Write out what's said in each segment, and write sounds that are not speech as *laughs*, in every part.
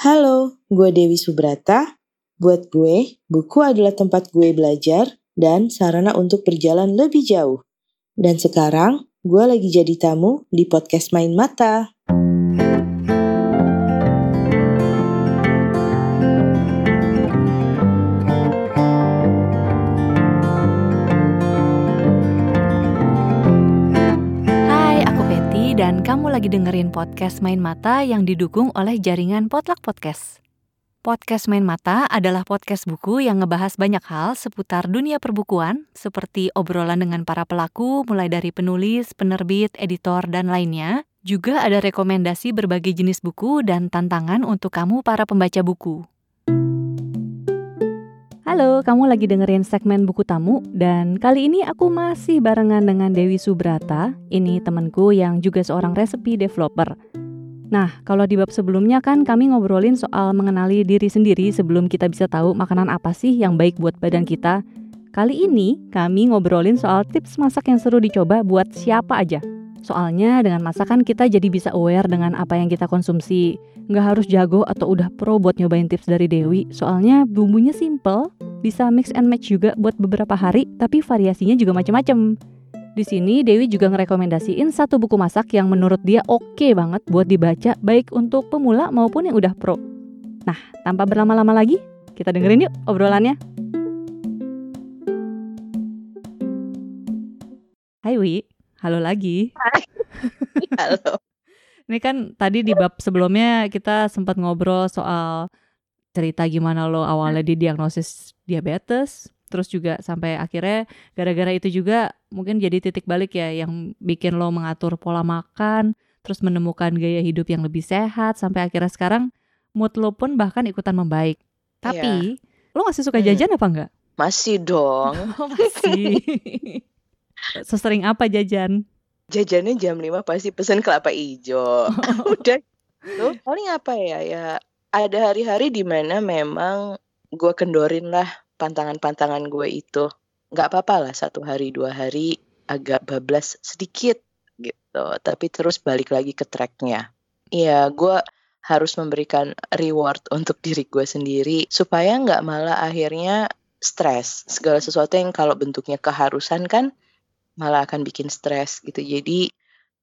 Halo, gue Dewi Subrata. Buat gue, buku adalah tempat gue belajar dan sarana untuk berjalan lebih jauh. Dan sekarang, gue lagi jadi tamu di podcast Main Mata. Lagi dengerin podcast Main Mata yang didukung oleh jaringan Potluck Podcast. Podcast Main Mata adalah podcast buku yang ngebahas banyak hal seputar dunia perbukuan, seperti obrolan dengan para pelaku mulai dari penulis, penerbit, editor, dan lainnya. Juga ada rekomendasi berbagai jenis buku dan tantangan untuk kamu para pembaca buku. Halo, kamu lagi dengerin segmen buku tamu dan kali ini aku masih barengan dengan Dewi Subrata. Ini temanku yang juga seorang recipe developer. Nah, kalau di bab sebelumnya kan kami ngobrolin soal mengenali diri sendiri sebelum kita bisa tahu makanan apa sih yang baik buat badan kita. Kali ini kami ngobrolin soal tips masak yang seru dicoba buat siapa aja. Soalnya dengan masakan kita jadi bisa aware dengan apa yang kita konsumsi. Nggak harus jago atau udah pro buat nyobain tips dari Dewi. Soalnya bumbunya simple, bisa mix and match juga buat beberapa hari, tapi variasinya juga macam-macam. Di sini Dewi juga ngerekomendasiin satu buku masak yang menurut dia oke banget buat dibaca baik untuk pemula maupun yang udah pro. Nah, tanpa berlama-lama lagi, kita dengerin yuk obrolannya. Hai Wi, halo lagi. Halo. Ini kan tadi di bab sebelumnya kita sempat ngobrol soal cerita gimana lo awalnya didiagnosis diabetes, terus juga sampai akhirnya gara-gara itu juga mungkin jadi titik balik ya yang bikin lo mengatur pola makan, terus menemukan gaya hidup yang lebih sehat sampai akhirnya sekarang mood lo pun bahkan ikutan membaik. Tapi lo masih suka Hmm. jajan apa enggak? Masih dong. *laughs* Oh, masih. Sesering apa jajan? Jajannya jam 5 pasti pesen kelapa hijau. *laughs* Udah lu paling apa ya? Ya ada hari-hari di mana memang gue kendorin lah pantangan-pantangan gue itu. Nggak apa-apa lah satu hari dua hari agak bablas sedikit gitu. Tapi terus balik lagi ke tracknya. Iya, gue harus memberikan reward untuk diri gue sendiri supaya nggak malah akhirnya stres. Segala sesuatu yang kalau bentuknya keharusan kan malah akan bikin stres gitu. Jadi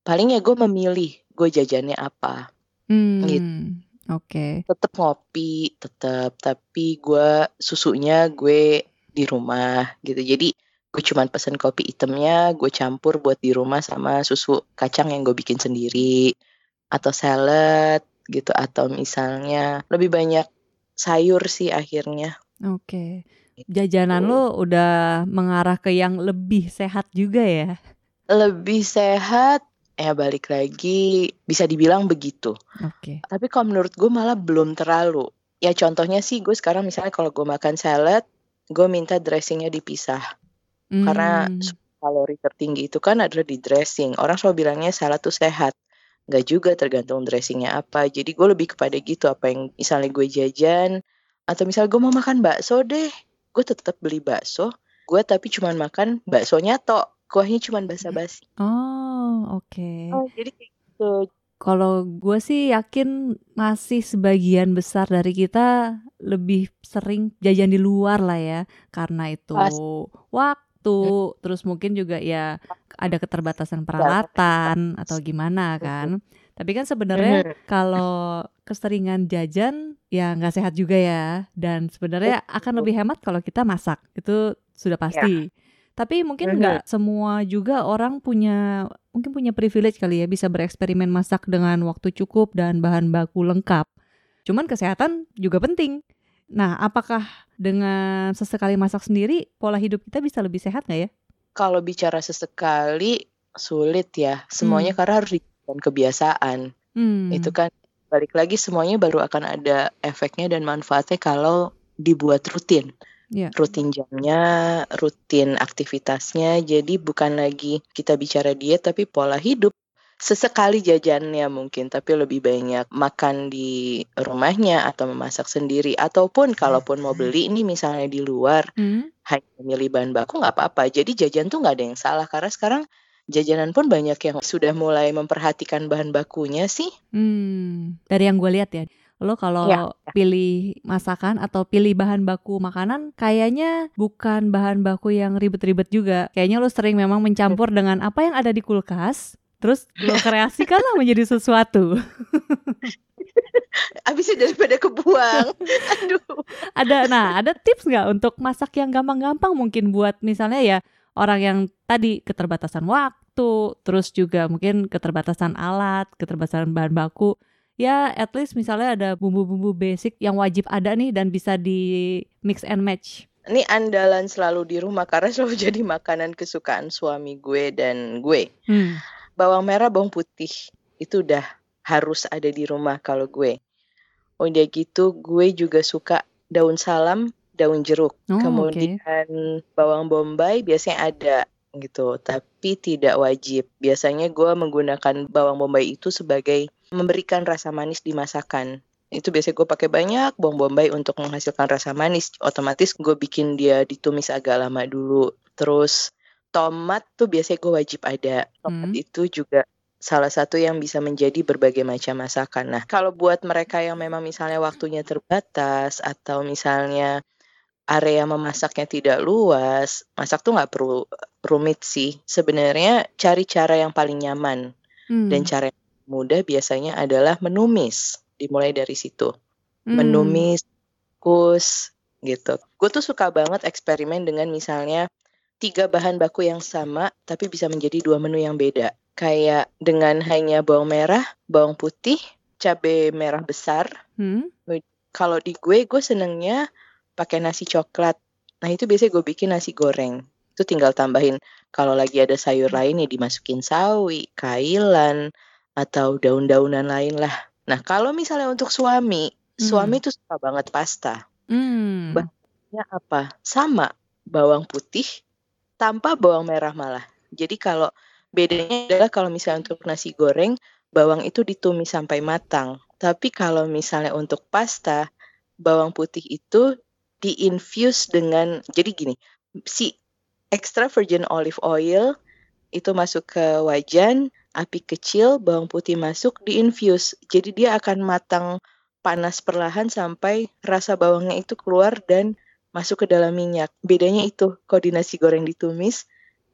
paling ya gue memilih gue jajannya apa. Hmm, Gitu. Oke. Tetap ngopi, tetap tapi gue susunya gue di rumah gitu. Jadi gue cuman pesen kopi hitamnya, gue campur buat di rumah sama susu kacang yang gue bikin sendiri atau salad gitu atau misalnya lebih banyak sayur sih akhirnya. Oke. Jajanan Gitu. lo udah mengarah ke yang lebih sehat juga ya? Lebih sehat ya balik lagi bisa dibilang begitu. Oke. Tapi kalau menurut gue malah belum terlalu. Ya contohnya sih gue sekarang misalnya kalau gue makan salad, gue minta dressingnya dipisah. Karena Hmm, kalori tertinggi itu kan adalah di dressing. Orang selalu bilangnya salad tuh sehat. Nggak juga tergantung dressingnya apa. Jadi gue lebih kepada gitu apa yang misalnya gue jajan. Atau misalnya gue mau makan bakso deh. Gue tetap beli bakso. Gue tapi cuman makan baksonya tok. Kuahnya cuman basa-basi. Oh, oke. Oh, jadi kayak gitu. Kalau gue sih yakin masih sebagian besar dari kita lebih sering jajan di luar lah ya, karena itu Pas. waktu, terus mungkin juga ya ada keterbatasan peralatan atau gimana kan. Tapi kan sebenarnya kalau keseringan jajan ya nggak sehat juga ya, dan sebenarnya akan lebih hemat kalau kita masak, itu sudah pasti. Tapi mungkin nggak semua juga orang punya mungkin punya privilege kali ya bisa bereksperimen masak dengan waktu cukup dan bahan baku lengkap. Cuman kesehatan juga penting. Nah, apakah dengan sesekali masak sendiri pola hidup kita bisa lebih sehat nggak ya? Kalau bicara sesekali sulit ya. Semuanya Hmm. karena harus dijadikan kebiasaan. Hmm. Itu kan balik lagi semuanya baru akan ada efeknya dan manfaatnya kalau dibuat rutin. Iya. Rutin jamnya, rutin aktivitasnya. Jadi bukan lagi kita bicara diet tapi pola hidup. Sesekali jajannya mungkin, tapi lebih banyak makan di rumahnya atau memasak sendiri. Ataupun kalaupun mau beli ini misalnya di luar, Hmm. hanya memilih bahan baku nggak apa-apa. Jadi jajan tuh nggak ada yang salah karena sekarang jajanan pun banyak yang sudah mulai memperhatikan bahan bakunya sih. Hmm, dari yang gue lihat ya, lo kalau Ya, ya. pilih masakan atau pilih bahan baku makanan kayaknya bukan bahan baku yang ribet-ribet juga. Kayaknya lo sering memang mencampur dengan apa yang ada di kulkas, terus lo *laughs* kreasikanlah menjadi sesuatu. Habisnya daripada kebuang. Aduh. *laughs* Ada nah, ada tips nggak untuk masak yang gampang-gampang mungkin buat misalnya ya orang yang tadi keterbatasan waktu, terus juga mungkin keterbatasan alat, keterbatasan bahan baku. Ya, at least misalnya ada bumbu-bumbu basic yang wajib ada nih dan bisa di mix and match. Ini andalan selalu di rumah karena *laughs* selalu jadi makanan kesukaan suami gue dan gue. Hmm. Bawang merah, bawang putih itu udah harus ada di rumah kalau gue. Udah gitu gue juga suka daun salam, daun jeruk. Oh. Kemudian bawang bombay biasanya ada gitu, tapi tidak wajib. Biasanya gue menggunakan bawang bombay itu sebagai memberikan rasa manis di masakan. Itu biasanya gue pakai banyak bawang bombay untuk menghasilkan rasa manis. Otomatis gue bikin dia ditumis agak lama dulu. Terus tomat tuh biasanya gue wajib ada. Tomat Hmm. itu juga salah satu yang bisa menjadi berbagai macam masakan. Nah, kalau buat mereka yang memang misalnya waktunya terbatas atau misalnya area memasaknya tidak luas, masak tuh nggak perlu rumit sih. Sebenarnya cari cara yang paling nyaman dan Hmm. cara yang mudah biasanya adalah menumis. Dimulai dari situ. Hmm. Menumis, kukus, gitu. Gue tuh suka banget eksperimen dengan misalnya tiga bahan baku yang sama tapi bisa menjadi dua menu yang beda. Kayak dengan hanya bawang merah, bawang putih, cabai merah besar. Hmm. Kalau di gue, gue senengnya pakai nasi coklat. Nah itu biasanya gue bikin nasi goreng. Itu tinggal tambahin kalau lagi ada sayur lain ya dimasukin sawi, kailan, atau daun-daunan lain lah. Nah kalau misalnya untuk suami, suami tuh suka banget pasta. Hmm. Bahannya apa? Sama, bawang putih tanpa bawang merah malah. Jadi kalau bedanya adalah kalau misalnya untuk nasi goreng, bawang itu ditumis sampai matang. Tapi kalau misalnya untuk pasta, bawang putih itu diinfuse dengan jadi gini, si extra virgin olive oil itu masuk ke wajan, api kecil, bawang putih masuk, diinfuse. Jadi dia akan matang panas perlahan sampai rasa bawangnya itu keluar dan masuk ke dalam minyak. Bedanya itu, kalau di nasi goreng ditumis,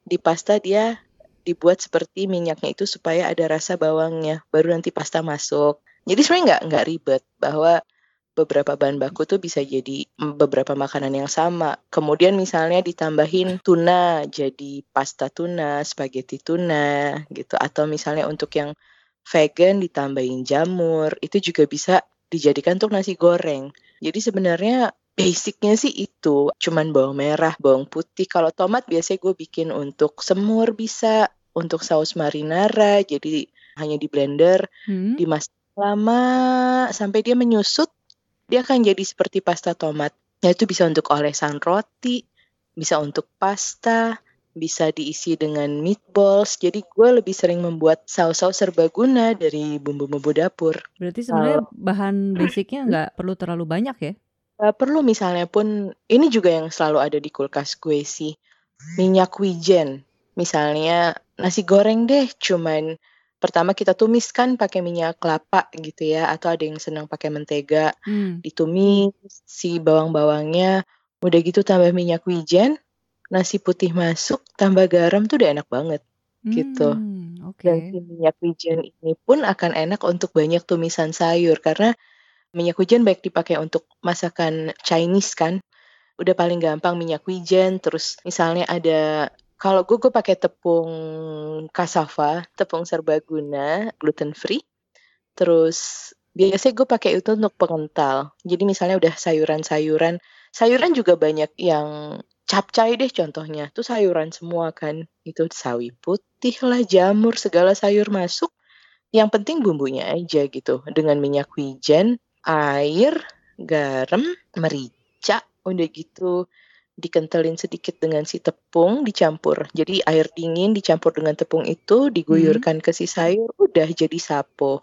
di pasta dia dibuat seperti minyaknya itu supaya ada rasa bawangnya, baru nanti pasta masuk. Jadi sebenarnya nggak nggak ribet bahwa beberapa bahan baku tuh bisa jadi beberapa makanan yang sama. Kemudian misalnya ditambahin tuna jadi pasta tuna, spaghetti tuna gitu. Atau misalnya untuk yang vegan ditambahin jamur, itu juga bisa dijadikan untuk nasi goreng. Jadi sebenarnya basicnya sih itu, cuman bawang merah, bawang putih. Kalau tomat biasanya gue bikin untuk semur bisa, untuk saus marinara, jadi hanya di blender, Hmm. dimasak lama sampai dia menyusut, dia akan jadi seperti pasta tomat. Nah itu bisa untuk olesan roti, bisa untuk pasta, bisa diisi dengan meatballs. Jadi gue lebih sering membuat saus-saus serbaguna dari bumbu-bumbu dapur. Berarti sebenarnya bahan basicnya *clears throat* nggak perlu terlalu banyak ya? Gak perlu misalnya pun, ini juga yang selalu ada di kulkas gue sih. Minyak wijen. Misalnya nasi goreng deh, cuman pertama kita tumiskan pakai minyak kelapa gitu ya, atau ada yang senang pakai mentega. Hmm. Ditumis si bawang-bawangnya, udah gitu tambah minyak wijen, nasi putih masuk, tambah garam tuh udah enak banget. Gitu. Hmm, Oke. Dan si minyak wijen ini pun akan enak untuk banyak tumisan sayur karena minyak wijen baik dipakai untuk masakan Chinese kan. Udah paling gampang minyak wijen, terus misalnya ada kalau gue gue pakai tepung cassava, tepung serbaguna, gluten free. Terus biasanya gue pakai itu untuk pengental. Jadi misalnya udah sayuran-sayuran, sayuran juga banyak yang capcay deh contohnya. Itu sayuran semua kan. Itu sawi putih lah, jamur, segala sayur masuk. Yang penting bumbunya aja gitu. Dengan minyak wijen, air, garam, merica, udah gitu dikentelin sedikit dengan si tepung dicampur. Jadi air dingin dicampur dengan tepung itu diguyurkan ke si sayur, udah jadi sapo.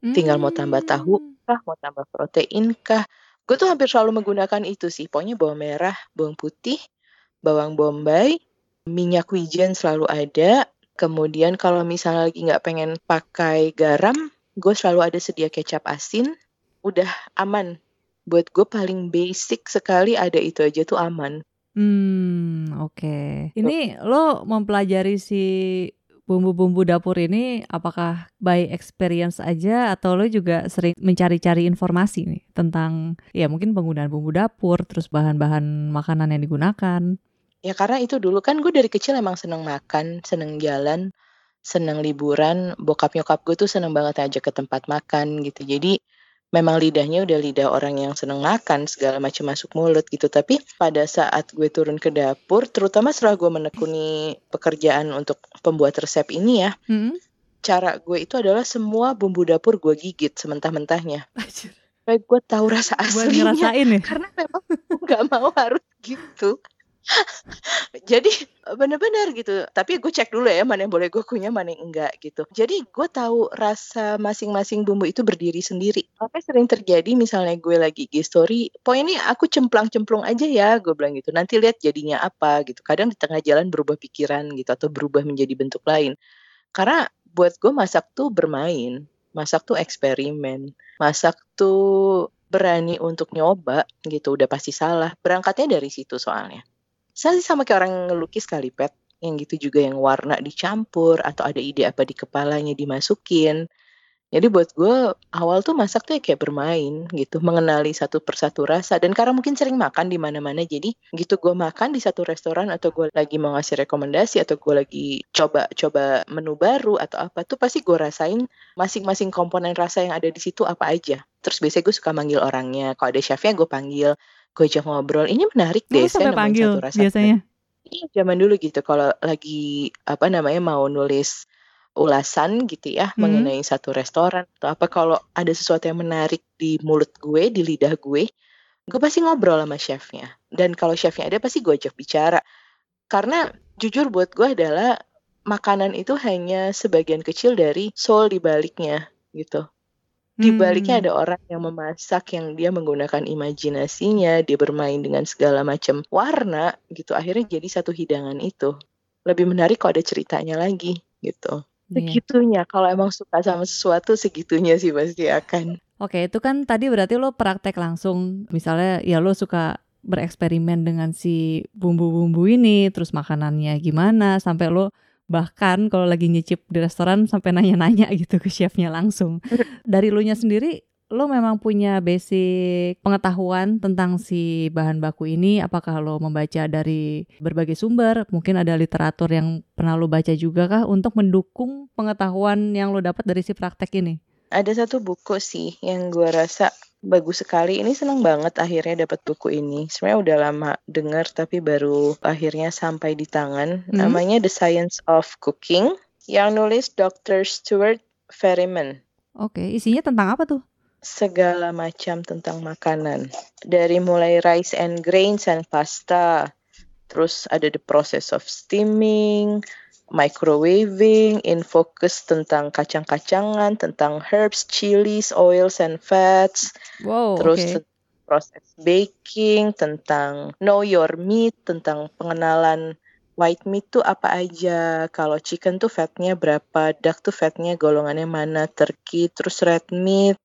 Tinggal mau tambah tahu Hmm. kah, mau tambah protein kah. Gue tuh hampir selalu menggunakan itu sih. Pokoknya bawang merah, bawang putih, bawang bombay, minyak wijen selalu ada. Kemudian kalau misalnya lagi nggak pengen pakai garam, gue selalu ada sedia kecap asin. udah aman. Buat gue paling basic sekali ada itu aja tuh aman. Hmm, oke. Ini lo mempelajari si bumbu-bumbu dapur ini apakah by experience aja atau lo juga sering mencari-cari informasi nih tentang ya mungkin penggunaan bumbu dapur terus bahan-bahan makanan yang digunakan? Ya karena itu dulu kan gue dari kecil emang seneng makan, seneng jalan, seneng liburan. Bokap nyokap gue tuh seneng banget aja ke tempat makan gitu. Jadi memang lidahnya udah lidah orang yang seneng makan segala macam masuk mulut gitu. Tapi pada saat gue turun ke dapur terutama setelah gue menekuni pekerjaan untuk pembuat resep ini ya hmm? cara gue itu adalah semua bumbu dapur gue gigit sementah-mentahnya. Gue tahu rasa aslinya. ya? karena memang nggak mau harus gitu *laughs* jadi bener-bener gitu. Tapi gue cek dulu ya mana yang boleh gue kunyah mana yang enggak gitu. Jadi gue tahu rasa masing-masing bumbu itu berdiri sendiri. Apa sering terjadi misalnya gue lagi g story poin ini aku cemplang-cemplung aja ya gue bilang gitu. Nanti lihat jadinya apa gitu. Kadang di tengah jalan berubah pikiran gitu atau berubah menjadi bentuk lain. Karena buat gue masak tuh bermain masak tuh eksperimen masak tuh berani untuk nyoba gitu. Udah pasti salah. Berangkatnya dari situ soalnya saya sih sama kayak orang ngelukis kali pet yang gitu juga yang warna dicampur atau ada ide apa di kepalanya dimasukin jadi buat gue awal tuh masak tuh ya kayak bermain gitu, mengenali satu persatu rasa. Dan karena mungkin sering makan di mana-mana, jadi gitu gue makan di satu restoran atau gue lagi mau ngasih rekomendasi atau gue lagi coba-coba menu baru atau apa tuh pasti gue rasain masing-masing komponen rasa yang ada di situ apa aja. Terus biasanya gue suka manggil orangnya. Kalau ada chefnya gue panggil, gue ajak ngobrol. Ini menarik deh, saya panggil satu rasa. biasanya. Iya, zaman dulu gitu. Kalau lagi apa namanya mau nulis ulasan gitu ya hmm. mengenai satu restoran atau apa kalau ada sesuatu yang menarik di mulut gue di lidah gue gue pasti ngobrol sama chefnya dan kalau chefnya ada pasti gue ajak bicara karena jujur buat gue adalah makanan itu hanya sebagian kecil dari soul di baliknya gitu di baliknya hmm. ada orang yang memasak yang dia menggunakan imajinasinya dia bermain dengan segala macam warna gitu akhirnya jadi satu hidangan itu lebih menarik kalau ada ceritanya lagi gitu Iya. Segitunya, kalau emang suka sama sesuatu segitunya sih pasti akan. Oke, itu kan tadi berarti lo praktek langsung, misalnya ya lo suka bereksperimen dengan si bumbu-bumbu ini, terus makanannya gimana, sampai lo bahkan kalau lagi nyicip di restoran sampai nanya-nanya gitu ke chefnya langsung. Dari lo nya sendiri, lo memang punya basic pengetahuan tentang si bahan baku ini? Apakah lo membaca dari berbagai sumber? Mungkin ada literatur yang pernah lo baca juga kah untuk mendukung pengetahuan yang lo dapat dari si praktek ini? Ada satu buku sih yang gue rasa bagus sekali. Ini seneng banget akhirnya dapat buku ini. Sebenarnya udah lama dengar tapi baru akhirnya sampai di tangan. Hmm. Namanya The Science of Cooking yang nulis Dr. Stuart Ferryman. Oke, isinya tentang apa tuh? segala macam tentang makanan. Dari mulai rice and grains and pasta, terus ada the process of steaming, microwaving, in focus tentang kacang-kacangan, tentang herbs, chilies, oils and fats. Wow, terus okay. proses baking, tentang know your meat, tentang pengenalan white meat tuh apa aja. Kalau chicken tuh fatnya berapa, duck tuh fatnya golongannya mana, turkey, terus red meat,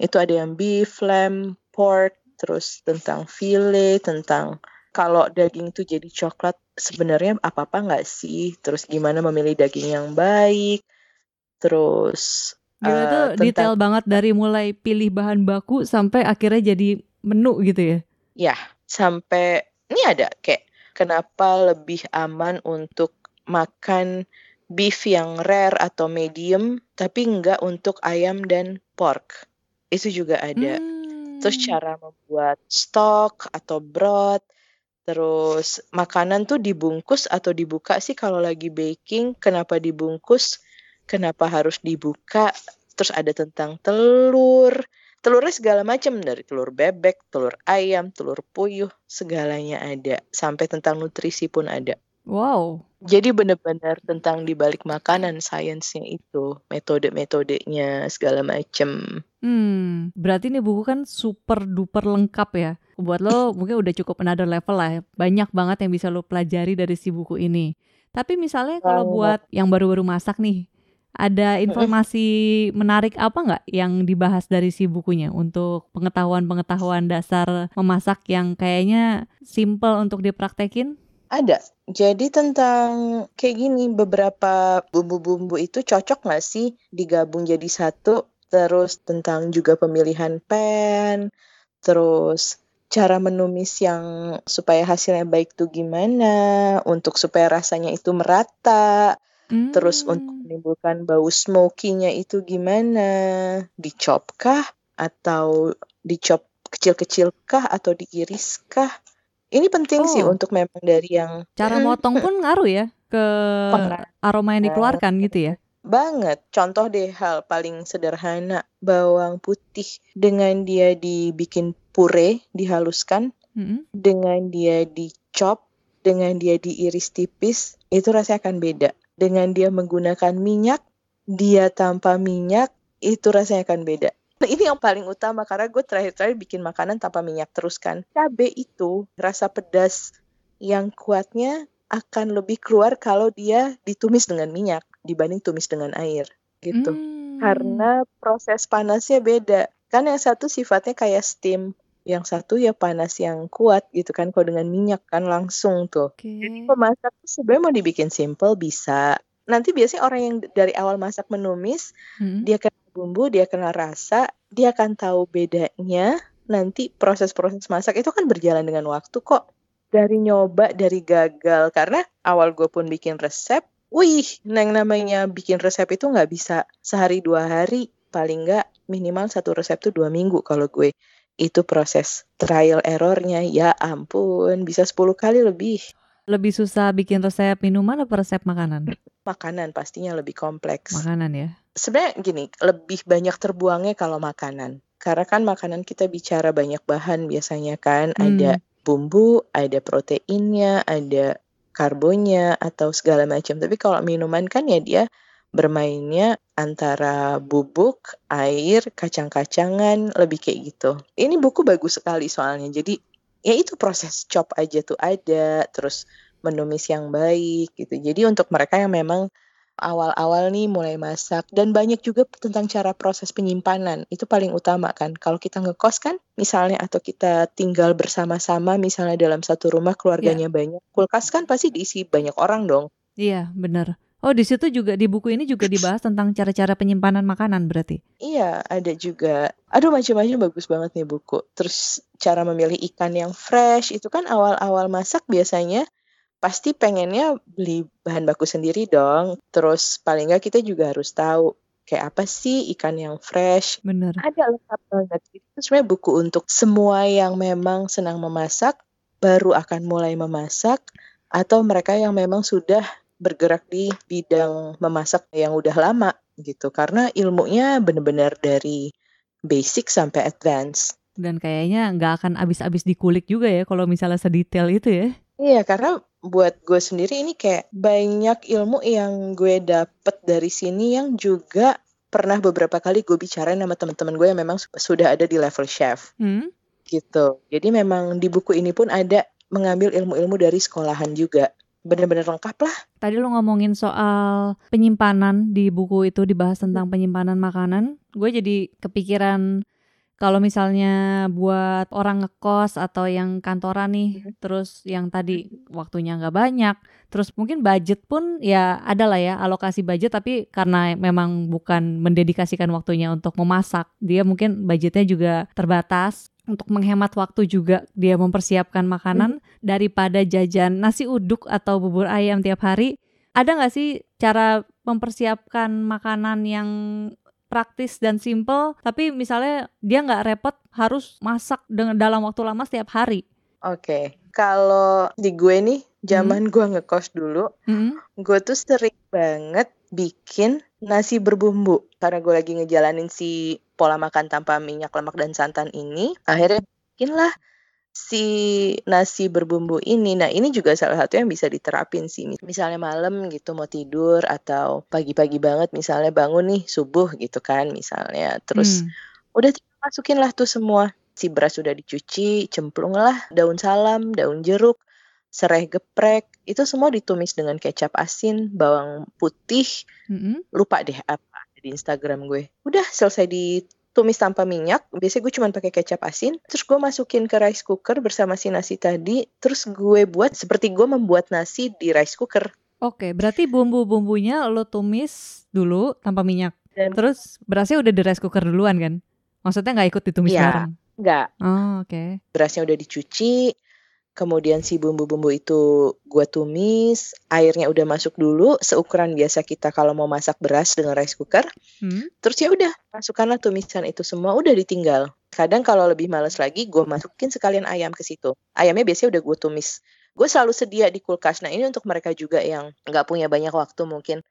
itu ada yang beef, lamb, pork, terus tentang fillet, tentang kalau daging itu jadi coklat sebenarnya apa-apa nggak sih? Terus gimana memilih daging yang baik? Terus Gila uh, tuh tentang, detail banget dari mulai pilih bahan baku sampai akhirnya jadi menu gitu ya? Ya, sampai ini ada kayak kenapa lebih aman untuk makan beef yang rare atau medium tapi enggak untuk ayam dan pork itu juga ada. Hmm. Terus cara membuat stok atau broth, terus makanan tuh dibungkus atau dibuka sih kalau lagi baking, kenapa dibungkus, kenapa harus dibuka, terus ada tentang telur, telurnya segala macam dari telur bebek, telur ayam, telur puyuh, segalanya ada, sampai tentang nutrisi pun ada. Wow. Jadi benar-benar tentang dibalik makanan sainsnya itu, metode-metodenya segala macem. Hmm, berarti ini buku kan super duper lengkap ya. Buat lo *laughs* mungkin udah cukup another level lah. Ya. Banyak banget yang bisa lo pelajari dari si buku ini. Tapi misalnya kalau buat yang baru-baru masak nih, Ada informasi menarik apa nggak yang dibahas dari si bukunya untuk pengetahuan-pengetahuan dasar memasak yang kayaknya simple untuk dipraktekin? Ada. Jadi tentang kayak gini, beberapa bumbu-bumbu itu cocok nggak sih digabung jadi satu? Terus tentang juga pemilihan pan, terus cara menumis yang supaya hasilnya baik tuh gimana, untuk supaya rasanya itu merata, hmm. terus untuk menimbulkan bau smoky-nya itu gimana, dicop kah atau dicop kecil-kecil kah atau diiris kah? Ini penting oh. sih untuk memang dari yang cara *laughs* motong pun ngaruh ya ke aroma yang dikeluarkan gitu ya. Banget. Contoh deh hal paling sederhana, bawang putih dengan dia dibikin pure, dihaluskan, mm-hmm. dengan dia dicop, dengan dia diiris tipis, itu rasanya akan beda. Dengan dia menggunakan minyak, dia tanpa minyak, itu rasanya akan beda. Nah, ini yang paling utama karena gue terakhir-terakhir bikin makanan tanpa minyak terus kan. Cabe itu rasa pedas yang kuatnya akan lebih keluar kalau dia ditumis dengan minyak dibanding tumis dengan air gitu. Hmm. Karena proses panasnya beda. Kan yang satu sifatnya kayak steam, yang satu ya panas yang kuat gitu kan. Kalau dengan minyak kan langsung tuh. Okay. Jadi pemasak sebenarnya mau dibikin simple bisa. Nanti biasanya orang yang dari awal masak menumis, hmm. dia kenal bumbu, dia kenal rasa, dia akan tahu bedanya. Nanti proses-proses masak itu kan berjalan dengan waktu kok. Dari nyoba, dari gagal. Karena awal gue pun bikin resep, wih, yang namanya bikin resep itu nggak bisa sehari dua hari, paling nggak minimal satu resep tuh dua minggu kalau gue. Itu proses trial errornya, ya ampun, bisa 10 kali lebih. Lebih susah bikin resep minuman atau resep makanan? Makanan pastinya lebih kompleks. Makanan ya? Sebenarnya gini, lebih banyak terbuangnya kalau makanan. Karena kan makanan kita bicara banyak bahan biasanya kan, hmm. ada bumbu, ada proteinnya, ada karbonnya atau segala macam. Tapi kalau minuman kan ya dia bermainnya antara bubuk, air, kacang-kacangan, lebih kayak gitu. Ini buku bagus sekali soalnya. Jadi ya itu proses chop aja tuh ada, terus menumis yang baik gitu. Jadi untuk mereka yang memang awal-awal nih mulai masak dan banyak juga tentang cara proses penyimpanan itu paling utama kan kalau kita ngekos kan misalnya atau kita tinggal bersama-sama misalnya dalam satu rumah keluarganya yeah. banyak kulkas kan pasti diisi banyak orang dong iya yeah, benar Oh di situ juga di buku ini juga dibahas tentang cara-cara penyimpanan makanan berarti? Iya ada juga. Aduh macam-macam bagus banget nih buku. Terus cara memilih ikan yang fresh itu kan awal-awal masak biasanya pasti pengennya beli bahan baku sendiri dong. Terus paling nggak kita juga harus tahu kayak apa sih ikan yang fresh. Bener. Ada lengkap banget. Itu sebenarnya buku untuk semua yang memang senang memasak, baru akan mulai memasak, atau mereka yang memang sudah bergerak di bidang memasak yang udah lama gitu. Karena ilmunya benar-benar dari basic sampai advance. Dan kayaknya nggak akan habis-habis dikulik juga ya kalau misalnya sedetail itu ya. Iya, karena buat gue sendiri ini kayak banyak ilmu yang gue dapet dari sini yang juga pernah beberapa kali gue bicara sama teman-teman gue yang memang sudah ada di level chef. Hmm? Gitu. Jadi memang di buku ini pun ada mengambil ilmu-ilmu dari sekolahan juga. Benar-benar lengkap lah. Tadi lo ngomongin soal penyimpanan di buku itu dibahas tentang penyimpanan makanan. Gue jadi kepikiran kalau misalnya buat orang ngekos atau yang kantoran nih, hmm. terus yang tadi waktunya nggak banyak, terus mungkin budget pun ya ada lah ya alokasi budget, tapi karena memang bukan mendedikasikan waktunya untuk memasak, dia mungkin budgetnya juga terbatas. Untuk menghemat waktu juga dia mempersiapkan makanan hmm. daripada jajan nasi uduk atau bubur ayam tiap hari. Ada nggak sih cara mempersiapkan makanan yang praktis dan simple tapi misalnya dia nggak repot harus masak dengan dalam waktu lama setiap hari oke okay. kalau di gue nih zaman hmm. gue ngekos dulu hmm. gue tuh sering banget bikin nasi berbumbu karena gue lagi ngejalanin si pola makan tanpa minyak lemak dan santan ini akhirnya bikin lah si nasi berbumbu ini. Nah, ini juga salah satu yang bisa diterapin sih. Misalnya malam gitu mau tidur atau pagi-pagi banget misalnya bangun nih subuh gitu kan misalnya. Terus hmm. udah masukin lah tuh semua. Si beras sudah dicuci, cemplung lah daun salam, daun jeruk, serai geprek, itu semua ditumis dengan kecap asin, bawang putih, Mm-mm. lupa deh apa di Instagram gue. Udah selesai ditumis tanpa minyak. Biasanya gue cuma pakai kecap asin. Terus gue masukin ke rice cooker bersama si nasi tadi. Terus gue buat seperti gue membuat nasi di rice cooker. Oke, berarti bumbu-bumbunya lo tumis dulu tanpa minyak. Dan Terus berasnya udah di rice cooker duluan kan? Maksudnya nggak ikut ditumis Iya. bareng? enggak, Oh, oke. berasnya udah dicuci. Kemudian si bumbu-bumbu itu gue tumis, airnya udah masuk dulu seukuran biasa kita kalau mau masak beras dengan rice cooker. Hmm? Terus ya udah, masukkanlah tumisan itu semua, udah ditinggal. Kadang kalau lebih males lagi, gue masukin sekalian ayam ke situ. Ayamnya biasanya udah gue tumis. Gue selalu sedia di kulkas. Nah ini untuk mereka juga yang nggak punya banyak waktu mungkin.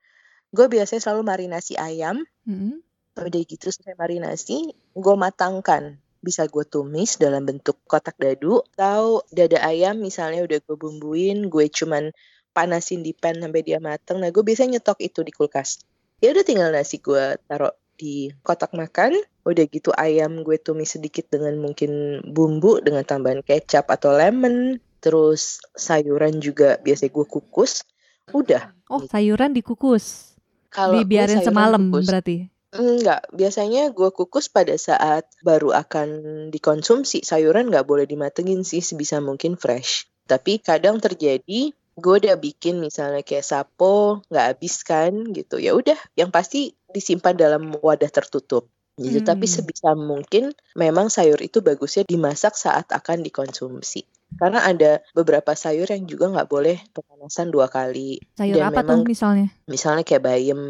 Gue biasanya selalu marinasi ayam. Mm-mm. Udah gitu selesai marinasi, gue matangkan. Bisa gue tumis dalam bentuk kotak dadu. Atau dada ayam misalnya udah gue bumbuin, gue cuman panasin di pan sampai dia mateng. Nah gue biasanya nyetok itu di kulkas. Ya udah tinggal nasi gue taruh di kotak makan. Udah gitu ayam gue tumis sedikit dengan mungkin bumbu dengan tambahan kecap atau lemon. Terus sayuran juga biasanya gue kukus. Udah. Oh, sayuran dikukus. Kalau Dibiarin semalam kukus. berarti. Enggak, biasanya gue kukus pada saat baru akan dikonsumsi. Sayuran nggak boleh dimatengin sih, sebisa mungkin fresh. Tapi kadang terjadi, gue udah bikin misalnya kayak sapo, nggak habis kan gitu. Ya udah, yang pasti disimpan dalam wadah tertutup. Gitu. Tapi Hmm. sebisa mungkin memang sayur itu bagusnya dimasak saat akan dikonsumsi. Karena ada beberapa sayur yang juga nggak boleh pemanasan dua kali. Sayur Dan apa memang tuh misalnya? misalnya kayak bayam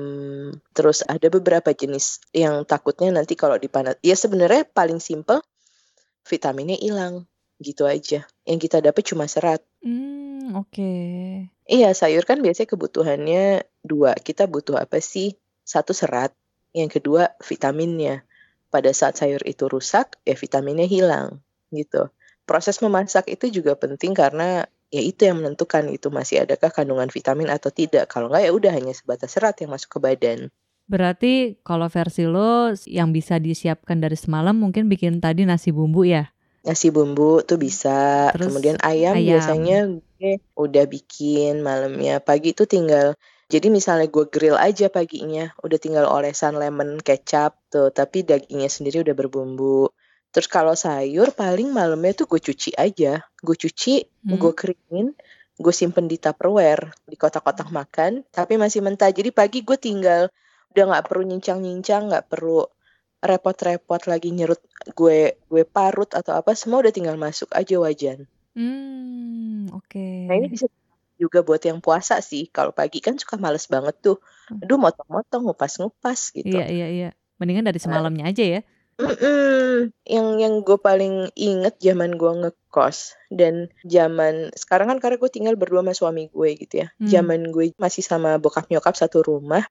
terus ada beberapa jenis yang takutnya nanti kalau dipanas ya sebenarnya paling simple vitaminnya hilang gitu aja yang kita dapat cuma serat Hmm, oke. iya sayur kan biasanya kebutuhannya dua kita butuh apa sih satu serat yang kedua vitaminnya pada saat sayur itu rusak ya vitaminnya hilang gitu proses memasak itu juga penting karena ya itu yang menentukan itu masih adakah kandungan vitamin atau tidak. Kalau nggak ya udah hanya sebatas serat yang masuk ke badan. Berarti kalau versi lo yang bisa disiapkan dari semalam mungkin bikin tadi nasi bumbu ya? nasi bumbu tuh bisa. Terus kemudian ayam, ayam. biasanya gue udah bikin malamnya. Pagi itu tinggal jadi misalnya gue grill aja paginya udah tinggal olesan lemon kecap tuh tapi dagingnya sendiri udah berbumbu terus kalau sayur paling malamnya tuh gue cuci aja. Gue cuci Hmm. gue keringin gue simpen di tupperware di kotak-kotak makan tapi masih mentah. Jadi pagi gue tinggal udah nggak perlu nyincang-nyincang nggak perlu repot-repot lagi nyerut gue gue parut atau apa semua udah tinggal masuk aja wajan. Hmm, oke. nah ini bisa juga buat yang puasa sih. Kalau pagi kan suka males banget tuh. Aduh motong-motong ngupas-ngupas gitu. Iya, iya, iya. Mendingan dari semalamnya aja ya. Mm-mm. Yang yang gue paling inget zaman gue ngekos dan zaman sekarang kan karena gue tinggal berdua sama suami gue gitu ya. Hmm. Zaman gue masih sama bokap nyokap satu rumah.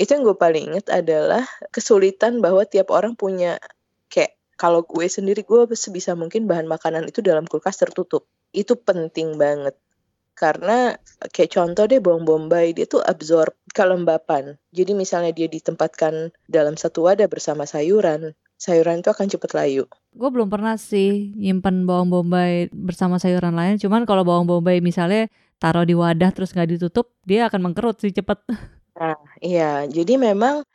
Itu yang gue paling inget adalah kesulitan bahwa tiap orang punya kayak kalau gue sendiri gue sebisa mungkin bahan makanan itu dalam kulkas tertutup. Itu penting banget. Karena kayak contoh deh bawang bombay dia tuh absorb kelembapan. Jadi misalnya dia ditempatkan dalam satu wadah bersama sayuran, sayuran itu akan cepat layu. Gue belum pernah sih nyimpen bawang bombay bersama sayuran lain. Cuman kalau bawang bombay misalnya taruh di wadah terus nggak ditutup, dia akan mengkerut sih cepet. *laughs* Nah, iya. Jadi memang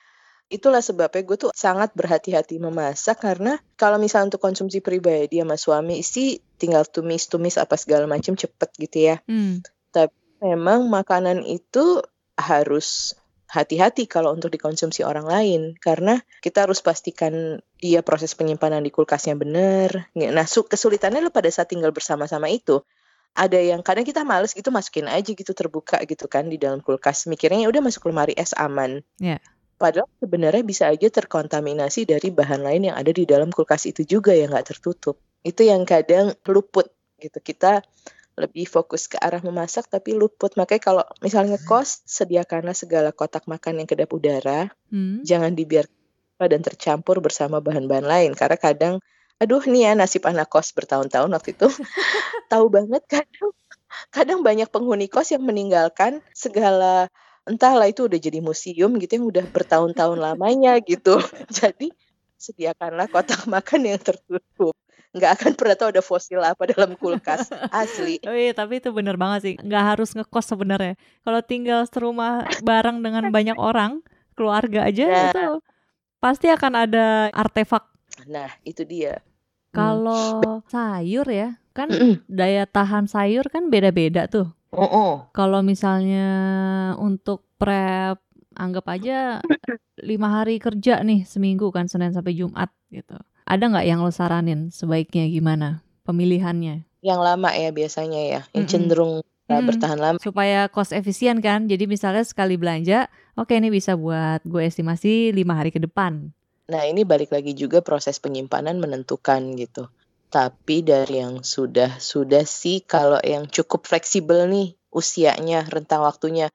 itulah sebabnya gue tuh sangat berhati-hati memasak karena kalau misalnya untuk konsumsi pribadi sama suami sih tinggal tumis-tumis apa segala macam cepet gitu ya. Hmm. Memang makanan itu harus hati-hati kalau untuk dikonsumsi orang lain karena kita harus pastikan dia proses penyimpanan di kulkasnya benar. Nah, su- kesulitannya lo pada saat tinggal bersama-sama itu ada yang kadang kita males gitu masukin aja gitu terbuka gitu kan di dalam kulkas mikirnya "Ya udah masuk lemari es aman. Iya. Padahal sebenarnya bisa aja terkontaminasi dari bahan lain yang ada di dalam kulkas itu juga yang nggak tertutup. Itu yang kadang luput gitu. Kita lebih fokus ke arah memasak tapi luput. Makanya kalau misalnya kos sediakanlah segala kotak makan yang kedap udara, Hmm. jangan dibiarkan dan tercampur bersama bahan-bahan lain. Karena kadang aduh nih ya nasib anak kos bertahun-tahun waktu itu. *laughs* Tahu banget kadang kadang banyak penghuni kos yang meninggalkan segala entahlah itu udah jadi museum gitu yang udah bertahun-tahun *laughs* lamanya gitu. Jadi sediakanlah kotak makan yang tertutup nggak akan *laughs* pernah tahu ada fosil apa dalam kulkas asli. *laughs* Oh iya, tapi itu bener banget sih. Nggak harus ngekos sebenarnya. Kalau tinggal serumah bareng dengan *laughs* banyak orang, keluarga aja Nah. itu pasti akan ada artefak. Nah, itu dia. Hmm. Kalau sayur ya, kan daya tahan sayur kan beda-beda tuh. Oh, Kalau misalnya untuk prep, anggap aja lima hari kerja nih seminggu kan Senin sampai Jumat gitu. Ada nggak yang lo saranin sebaiknya gimana pemilihannya Yang lama ya biasanya ya, yang Mm-mm. cenderung uh, Mm. bertahan lama. supaya cost efisien kan? Jadi misalnya sekali belanja, oke ini bisa buat gue estimasi lima hari ke depan. Nah, ini balik lagi juga proses penyimpanan menentukan gitu. Tapi dari yang sudah sudah sih kalau yang cukup fleksibel nih usianya, rentang waktunya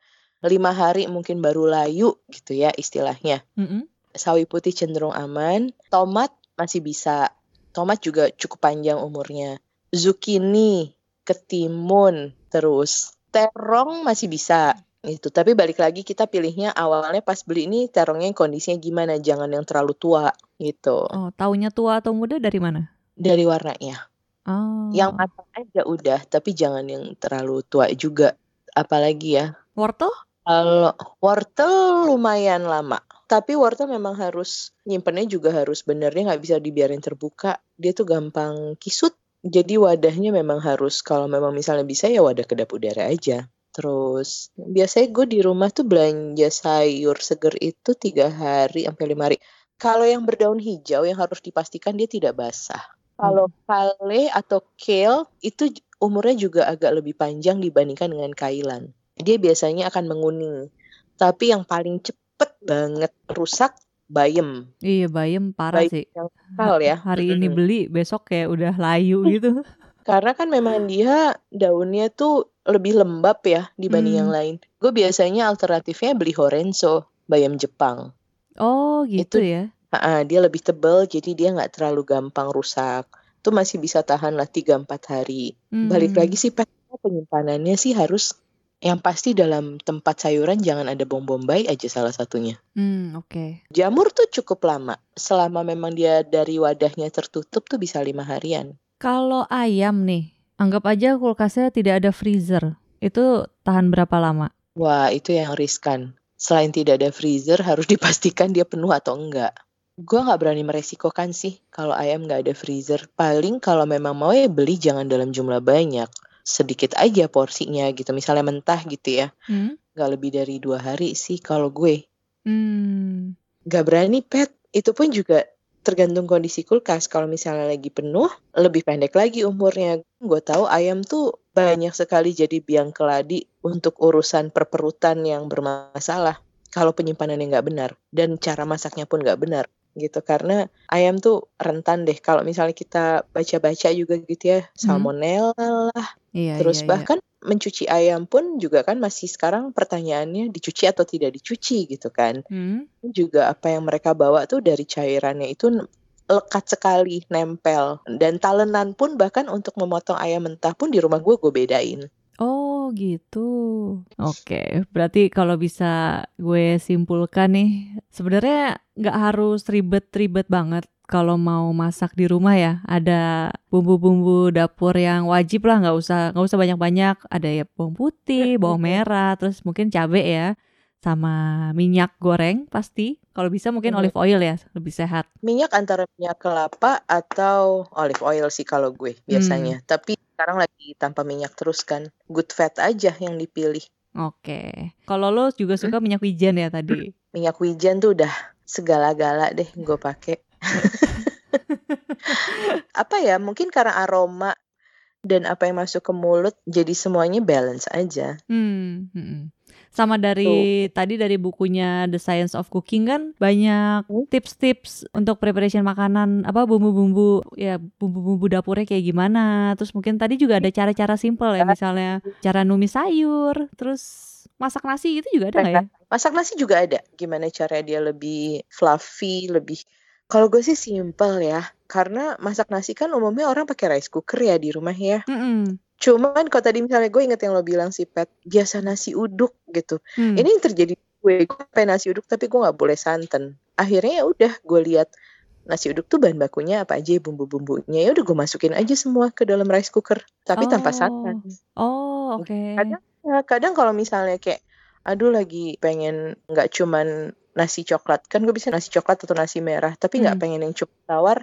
lima hari mungkin baru layu gitu ya istilahnya. Mm-mm. Sawi putih cenderung aman, tomat masih bisa. Tomat juga cukup panjang umurnya. Zucchini, ketimun, terus terong masih bisa. Itu. Tapi balik lagi kita pilihnya awalnya pas beli ini terongnya kondisinya gimana, jangan yang terlalu tua gitu. Oh, taunya tua atau muda dari mana? Dari warnanya. Oh, Yang matang aja udah, tapi jangan yang terlalu tua juga. Apalagi ya, wortel? Kalau wortel lumayan lama, tapi wortel memang harus nyimpennya juga harus benernya nggak bisa dibiarin terbuka. Dia tuh gampang kisut. Jadi wadahnya memang harus kalau memang misalnya bisa ya wadah kedap udara aja. Terus biasanya gue di rumah tuh belanja sayur seger itu tiga hari sampai lima hari. Kalau yang berdaun hijau yang harus dipastikan dia tidak basah. Kalau kale atau kale itu umurnya juga agak lebih panjang dibandingkan dengan kailan dia biasanya akan menguning. Tapi yang paling cepet banget rusak bayam. Iya, bayam parah Bayam sih. yang kal ya. Hari ini beli, besok kayak udah layu gitu. *laughs* Karena kan memang dia daunnya tuh lebih lembab ya dibanding Hmm. yang lain. Gue biasanya alternatifnya beli Horenzo, bayam Jepang. Oh, gitu Itu- ya. Ah, dia lebih tebel jadi dia nggak terlalu gampang rusak. Itu masih bisa tahan lah 3-4 hari. Balik Hmm. lagi sih penyimpanannya sih harus yang pasti dalam tempat sayuran jangan ada bom bombay aja salah satunya. Hmm, oke. Jamur tuh cukup lama. Selama memang dia dari wadahnya tertutup tuh bisa lima harian. Kalau ayam nih, anggap aja kulkasnya tidak ada freezer. Itu tahan berapa lama? Wah, itu yang riskan. Selain tidak ada freezer, harus *laughs* dipastikan dia penuh atau enggak. Gua nggak berani meresikokan sih kalau ayam nggak ada freezer. Paling kalau memang mau ya beli jangan dalam jumlah banyak. Sedikit aja porsinya gitu. Misalnya mentah gitu ya. Hmm? Nggak lebih dari dua hari sih kalau gue. Hmm. Nggak berani pet. Itu pun juga tergantung kondisi kulkas. Kalau misalnya lagi penuh, lebih pendek lagi umurnya. Gue tahu ayam tuh banyak sekali jadi biang keladi untuk urusan perperutan yang bermasalah. Kalau penyimpanannya nggak benar dan cara masaknya pun nggak benar gitu karena ayam tuh rentan deh kalau misalnya kita baca-baca juga gitu ya salmonella lah Iya, terus iya, iya. bahkan mencuci ayam pun juga kan masih sekarang pertanyaannya dicuci atau tidak dicuci gitu kan Hmm? juga apa yang mereka bawa tuh dari cairannya itu lekat sekali nempel dan talenan pun bahkan untuk memotong ayam mentah pun di rumah gue gue bedain Oh gitu. Oke, berarti kalau bisa gue simpulkan nih, sebenarnya nggak harus ribet-ribet banget kalau mau masak di rumah ya. Ada bumbu-bumbu dapur yang wajib lah, nggak usah nggak usah banyak-banyak. Ada ya bawang putih, *laughs* bawang merah, terus mungkin cabe ya, sama minyak goreng pasti. Kalau bisa mungkin Mhm. olive oil ya, lebih sehat. minyak antara minyak kelapa atau olive oil sih kalau gue biasanya tapi sekarang lagi tanpa minyak terus kan good fat aja yang dipilih Oke. Kalau lo juga suka minyak wijen ya tadi. minyak wijen tuh udah segala-gala deh gue pakai apa ya mungkin karena aroma dan apa yang masuk ke mulut jadi semuanya balance aja Hmm, mm-mm. Sama dari tadi dari bukunya The Science of Cooking kan banyak Hmm. tips-tips untuk preparation makanan apa bumbu-bumbu ya bumbu-bumbu dapurnya kayak gimana. Terus mungkin tadi juga ada cara-cara simple ya misalnya cara numis sayur, terus masak nasi itu juga ada nggak ya? masak nasi juga ada gimana cara dia lebih fluffy lebih kalau gue sih simple ya karena masak nasi kan umumnya orang pakai rice cooker ya di rumah ya Mm-mm. Cuman kalau tadi misalnya gue inget yang lo bilang sih Pet, biasa nasi uduk gitu. Hmm. Ini yang terjadi di gue, gue pengen nasi uduk tapi gue nggak boleh santan. Akhirnya ya udah gue lihat nasi uduk tuh bahan bakunya apa aja bumbu-bumbunya ya udah gue masukin aja semua ke dalam rice cooker tapi tanpa santan. Oh, oke. Okay. Kadang kadang kalau misalnya kayak aduh lagi pengen nggak cuman nasi coklat. Kan gue bisa nasi coklat atau nasi merah tapi nggak hmm. pengen yang cukup tawar.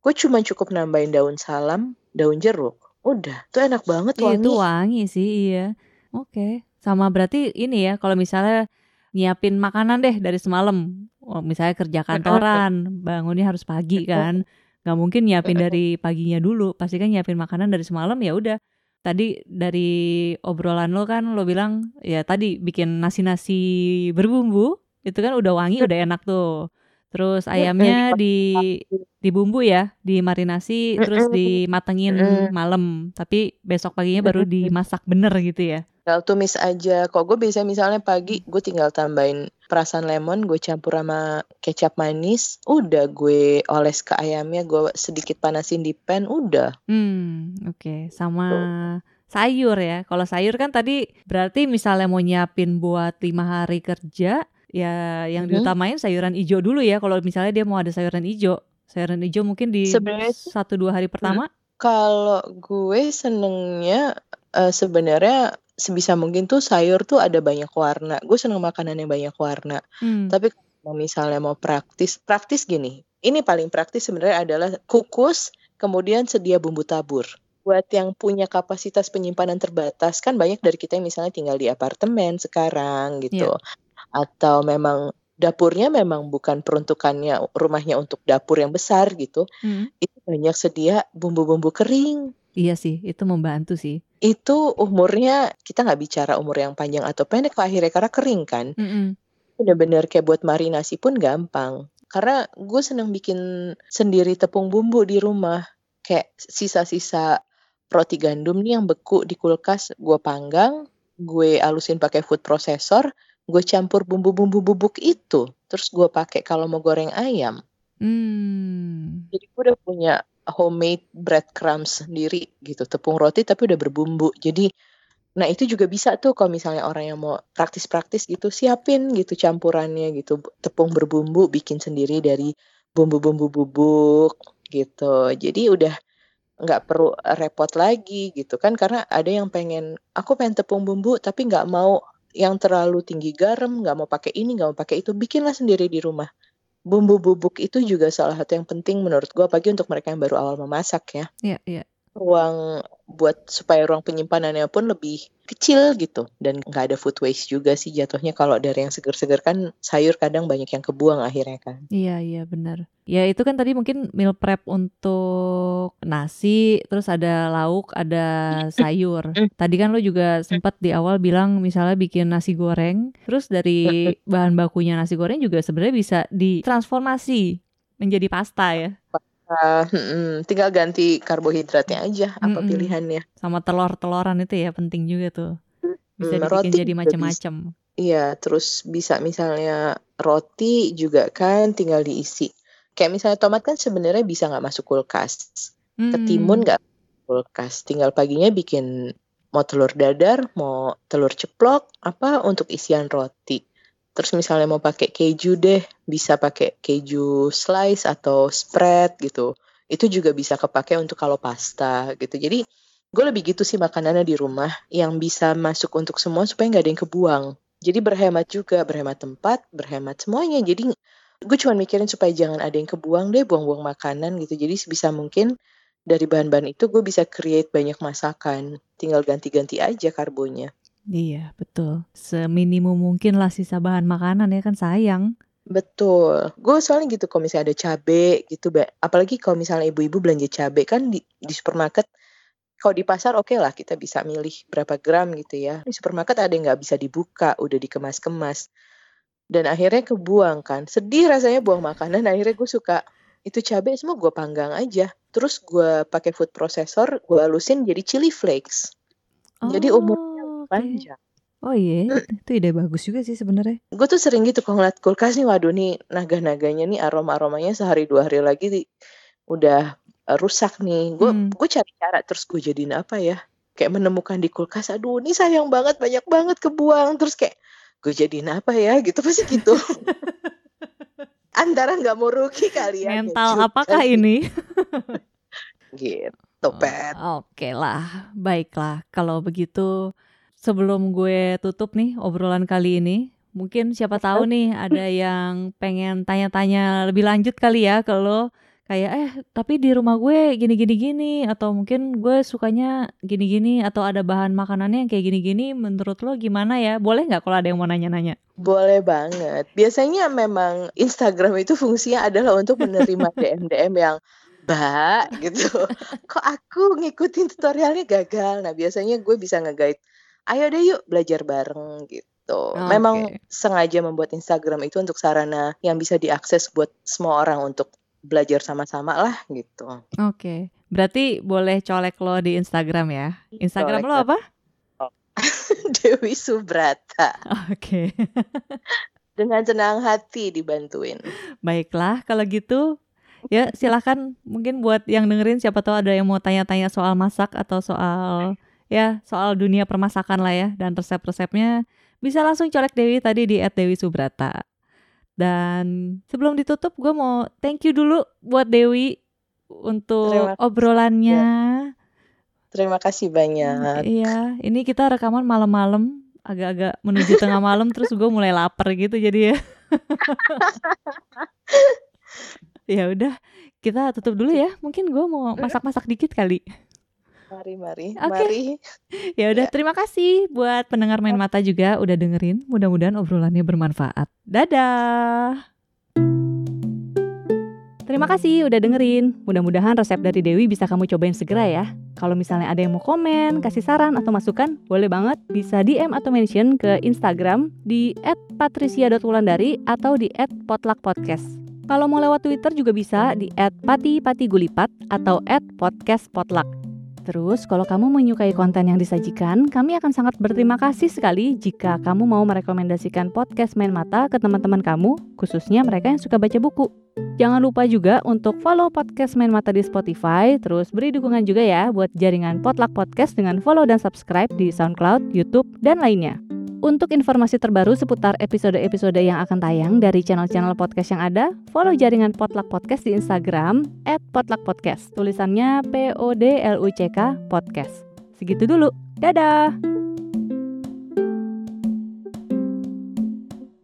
Gue cuma cukup nambahin daun salam daun jeruk. Udah tuh enak banget wangi itu wangi. sih iya. Oke okay. sama berarti ini ya kalau misalnya nyiapin makanan deh dari semalam. Oh, misalnya kerja kantoran bangunnya harus pagi kan. Nggak mungkin nyiapin dari paginya dulu. Pasti kan nyiapin makanan dari semalam ya udah. Tadi dari obrolan lo kan lo bilang ya tadi bikin nasi-nasi berbumbu itu kan udah wangi udah enak tuh terus ayamnya di dibumbu ya dimarinasi terus dimatengin malam tapi besok paginya baru dimasak bener gitu ya tinggal tumis aja. Kok gue biasa misalnya pagi gue tinggal tambahin perasan lemon, gue campur sama kecap manis, udah gue oles ke ayamnya, gue sedikit panasin di pan, udah. Hmm, oke. Okay. Sama Tuh. sayur ya. Kalau sayur kan tadi berarti misalnya mau nyiapin buat lima hari kerja, ya yang hmm. diutamain sayuran hijau dulu ya. Kalau misalnya dia mau ada sayuran hijau, sayuran hijau mungkin di satu dua hari pertama. Kalau gue senengnya uh, sebenarnya sebisa mungkin tuh sayur tuh ada banyak warna. Gue seneng makanan yang banyak warna. Hmm. Tapi kalau misalnya mau praktis, praktis gini. Ini paling praktis sebenarnya adalah kukus, kemudian sedia bumbu tabur. Buat yang punya kapasitas penyimpanan terbatas, kan banyak dari kita yang misalnya tinggal di apartemen sekarang gitu. Yeah. Atau memang dapurnya memang bukan peruntukannya rumahnya untuk dapur yang besar gitu. Hmm. Itu banyak sedia bumbu-bumbu kering. Iya sih, itu membantu sih itu umurnya kita nggak bicara umur yang panjang atau pendek akhirnya karena kering kan. Mm. Bener-bener kayak buat marinasi pun gampang. Karena gue seneng bikin sendiri tepung bumbu di rumah. Kayak sisa-sisa roti gandum nih yang beku di kulkas gue panggang, gue alusin pakai food processor, gue campur bumbu-bumbu bubuk itu, terus gue pakai kalau mau goreng ayam. Hmm. Jadi gue udah punya homemade breadcrumbs sendiri gitu, tepung roti tapi udah berbumbu. Jadi nah itu juga bisa tuh kalau misalnya orang yang mau praktis-praktis gitu siapin gitu campurannya gitu, tepung berbumbu bikin sendiri dari bumbu-bumbu bubuk gitu. Jadi udah nggak perlu repot lagi gitu kan karena ada yang pengen aku pengen tepung bumbu tapi nggak mau yang terlalu tinggi garam nggak mau pakai ini nggak mau pakai itu bikinlah sendiri di rumah bumbu bubuk itu juga salah satu yang penting menurut gue apalagi untuk mereka yang baru awal memasak ya. Iya, iya. Ruang buat supaya ruang penyimpanannya pun lebih kecil gitu dan nggak ada food waste juga sih jatuhnya kalau dari yang seger-seger kan sayur kadang banyak yang kebuang akhirnya kan. Iya iya benar. Ya itu kan tadi mungkin meal prep untuk nasi, terus ada lauk, ada sayur. Tadi kan lo juga sempat di awal bilang misalnya bikin nasi goreng, terus dari bahan bakunya nasi goreng juga sebenarnya bisa ditransformasi menjadi pasta ya. Uh, hmm, tinggal ganti karbohidratnya aja apa hmm, pilihannya. Sama telur-teloran itu ya penting juga tuh. Bisa hmm, dibikin jadi macam-macam. Iya, terus bisa misalnya roti juga kan tinggal diisi. Kayak misalnya tomat kan sebenarnya bisa nggak masuk kulkas. Hmm. Ketimun nggak kulkas. Tinggal paginya bikin mau telur dadar, mau telur ceplok, apa untuk isian roti. Terus misalnya mau pakai keju deh, bisa pakai keju slice atau spread gitu. Itu juga bisa kepake untuk kalau pasta gitu. Jadi gue lebih gitu sih makanannya di rumah yang bisa masuk untuk semua supaya nggak ada yang kebuang. Jadi berhemat juga, berhemat tempat, berhemat semuanya. Jadi gue cuma mikirin supaya jangan ada yang kebuang deh, buang-buang makanan gitu. Jadi sebisa mungkin dari bahan-bahan itu gue bisa create banyak masakan. Tinggal ganti-ganti aja karbonya. Iya, betul. Seminimum mungkin lah sisa bahan makanan ya kan sayang. Betul. Gue soalnya gitu kalau misalnya ada cabe gitu, apalagi kalau misalnya ibu-ibu belanja cabe kan di, di supermarket kalau di pasar oke okay lah kita bisa milih berapa gram gitu ya. Di supermarket ada yang nggak bisa dibuka, udah dikemas-kemas. Dan akhirnya kebuang kan. Sedih rasanya buang makanan. Akhirnya gue suka itu cabai semua gue panggang aja. Terus gue pakai food processor, gue halusin jadi chili flakes. Oh. Jadi umur panjang. Oh iya, itu ide bagus juga sih sebenarnya. Gue tuh sering gitu kalau ngeliat kulkas nih, waduh nih naga-naganya nih aroma-aromanya sehari dua hari lagi nih, udah rusak nih. Gue hmm. gue cari cara terus gue jadiin apa ya? Kayak menemukan di kulkas, aduh ini sayang banget banyak banget kebuang. Terus kayak gue jadiin apa ya? Gitu pasti gitu. *laughs* antara nggak mau rugi kali ya. Mental gitu. apakah ini? *laughs* Gitu, Pet. Oke lah, baiklah. Kalau begitu, sebelum gue tutup nih obrolan kali ini, mungkin siapa tahu nih ada yang pengen tanya-tanya lebih lanjut kali ya ke lo. Kayak eh tapi di rumah gue gini-gini gini atau mungkin gue sukanya gini-gini atau ada bahan makanannya yang kayak gini-gini menurut lo gimana ya? Boleh nggak kalau ada yang mau nanya-nanya? Boleh banget. Biasanya memang Instagram itu fungsinya adalah untuk menerima *laughs* DM-DM yang Mbak gitu. *laughs* Kok aku ngikutin tutorialnya gagal? Nah, biasanya gue bisa nge-guide. Ayo deh yuk belajar bareng gitu. Memang Oke. sengaja membuat Instagram itu untuk sarana yang bisa diakses buat semua orang untuk belajar sama-sama lah gitu. Oke. Berarti boleh colek lo di Instagram ya. Instagram Colek lo apa? *laughs* Dewi Subrata Oke. *laughs* dengan senang hati dibantuin. Baiklah, kalau gitu ya silahkan mungkin buat yang dengerin siapa tahu ada yang mau tanya-tanya soal masak atau soal ya soal dunia permasakan lah ya dan resep-resepnya bisa langsung colek Dewi tadi di @dewi_subrata. Dan sebelum ditutup gue mau thank you dulu buat Dewi untuk Terima obrolannya. Terima kasih banyak. Iya, ini kita rekaman malam-malam agak-agak menuju tengah malam *laughs* terus gue mulai lapar gitu jadi ya. *laughs* ya udah, kita tutup dulu ya. Mungkin gue mau masak-masak dikit kali. Mari, mari, Oke. mari. *laughs* Ya udah, terima kasih buat pendengar main mata juga udah dengerin. Mudah-mudahan obrolannya bermanfaat. Dadah. Terima kasih udah dengerin. Mudah-mudahan resep dari Dewi bisa kamu cobain segera ya. Kalau misalnya ada yang mau komen, kasih saran atau masukan, boleh banget bisa DM atau mention ke Instagram di @patricia.wulandari atau di @potluckpodcast. Kalau mau lewat Twitter juga bisa di @patipatigulipat atau @podcastpotluck. Terus, kalau kamu menyukai konten yang disajikan, kami akan sangat berterima kasih sekali jika kamu mau merekomendasikan podcast Main Mata ke teman-teman kamu, khususnya mereka yang suka baca buku. Jangan lupa juga untuk follow podcast Main Mata di Spotify, terus beri dukungan juga ya buat jaringan Potluck Podcast dengan follow dan subscribe di SoundCloud, YouTube, dan lainnya. Untuk informasi terbaru seputar episode-episode yang akan tayang dari channel-channel podcast yang ada, follow jaringan Potluck Podcast di Instagram @potluckpodcast. Tulisannya P O D L U C K Podcast. Segitu dulu. Dadah.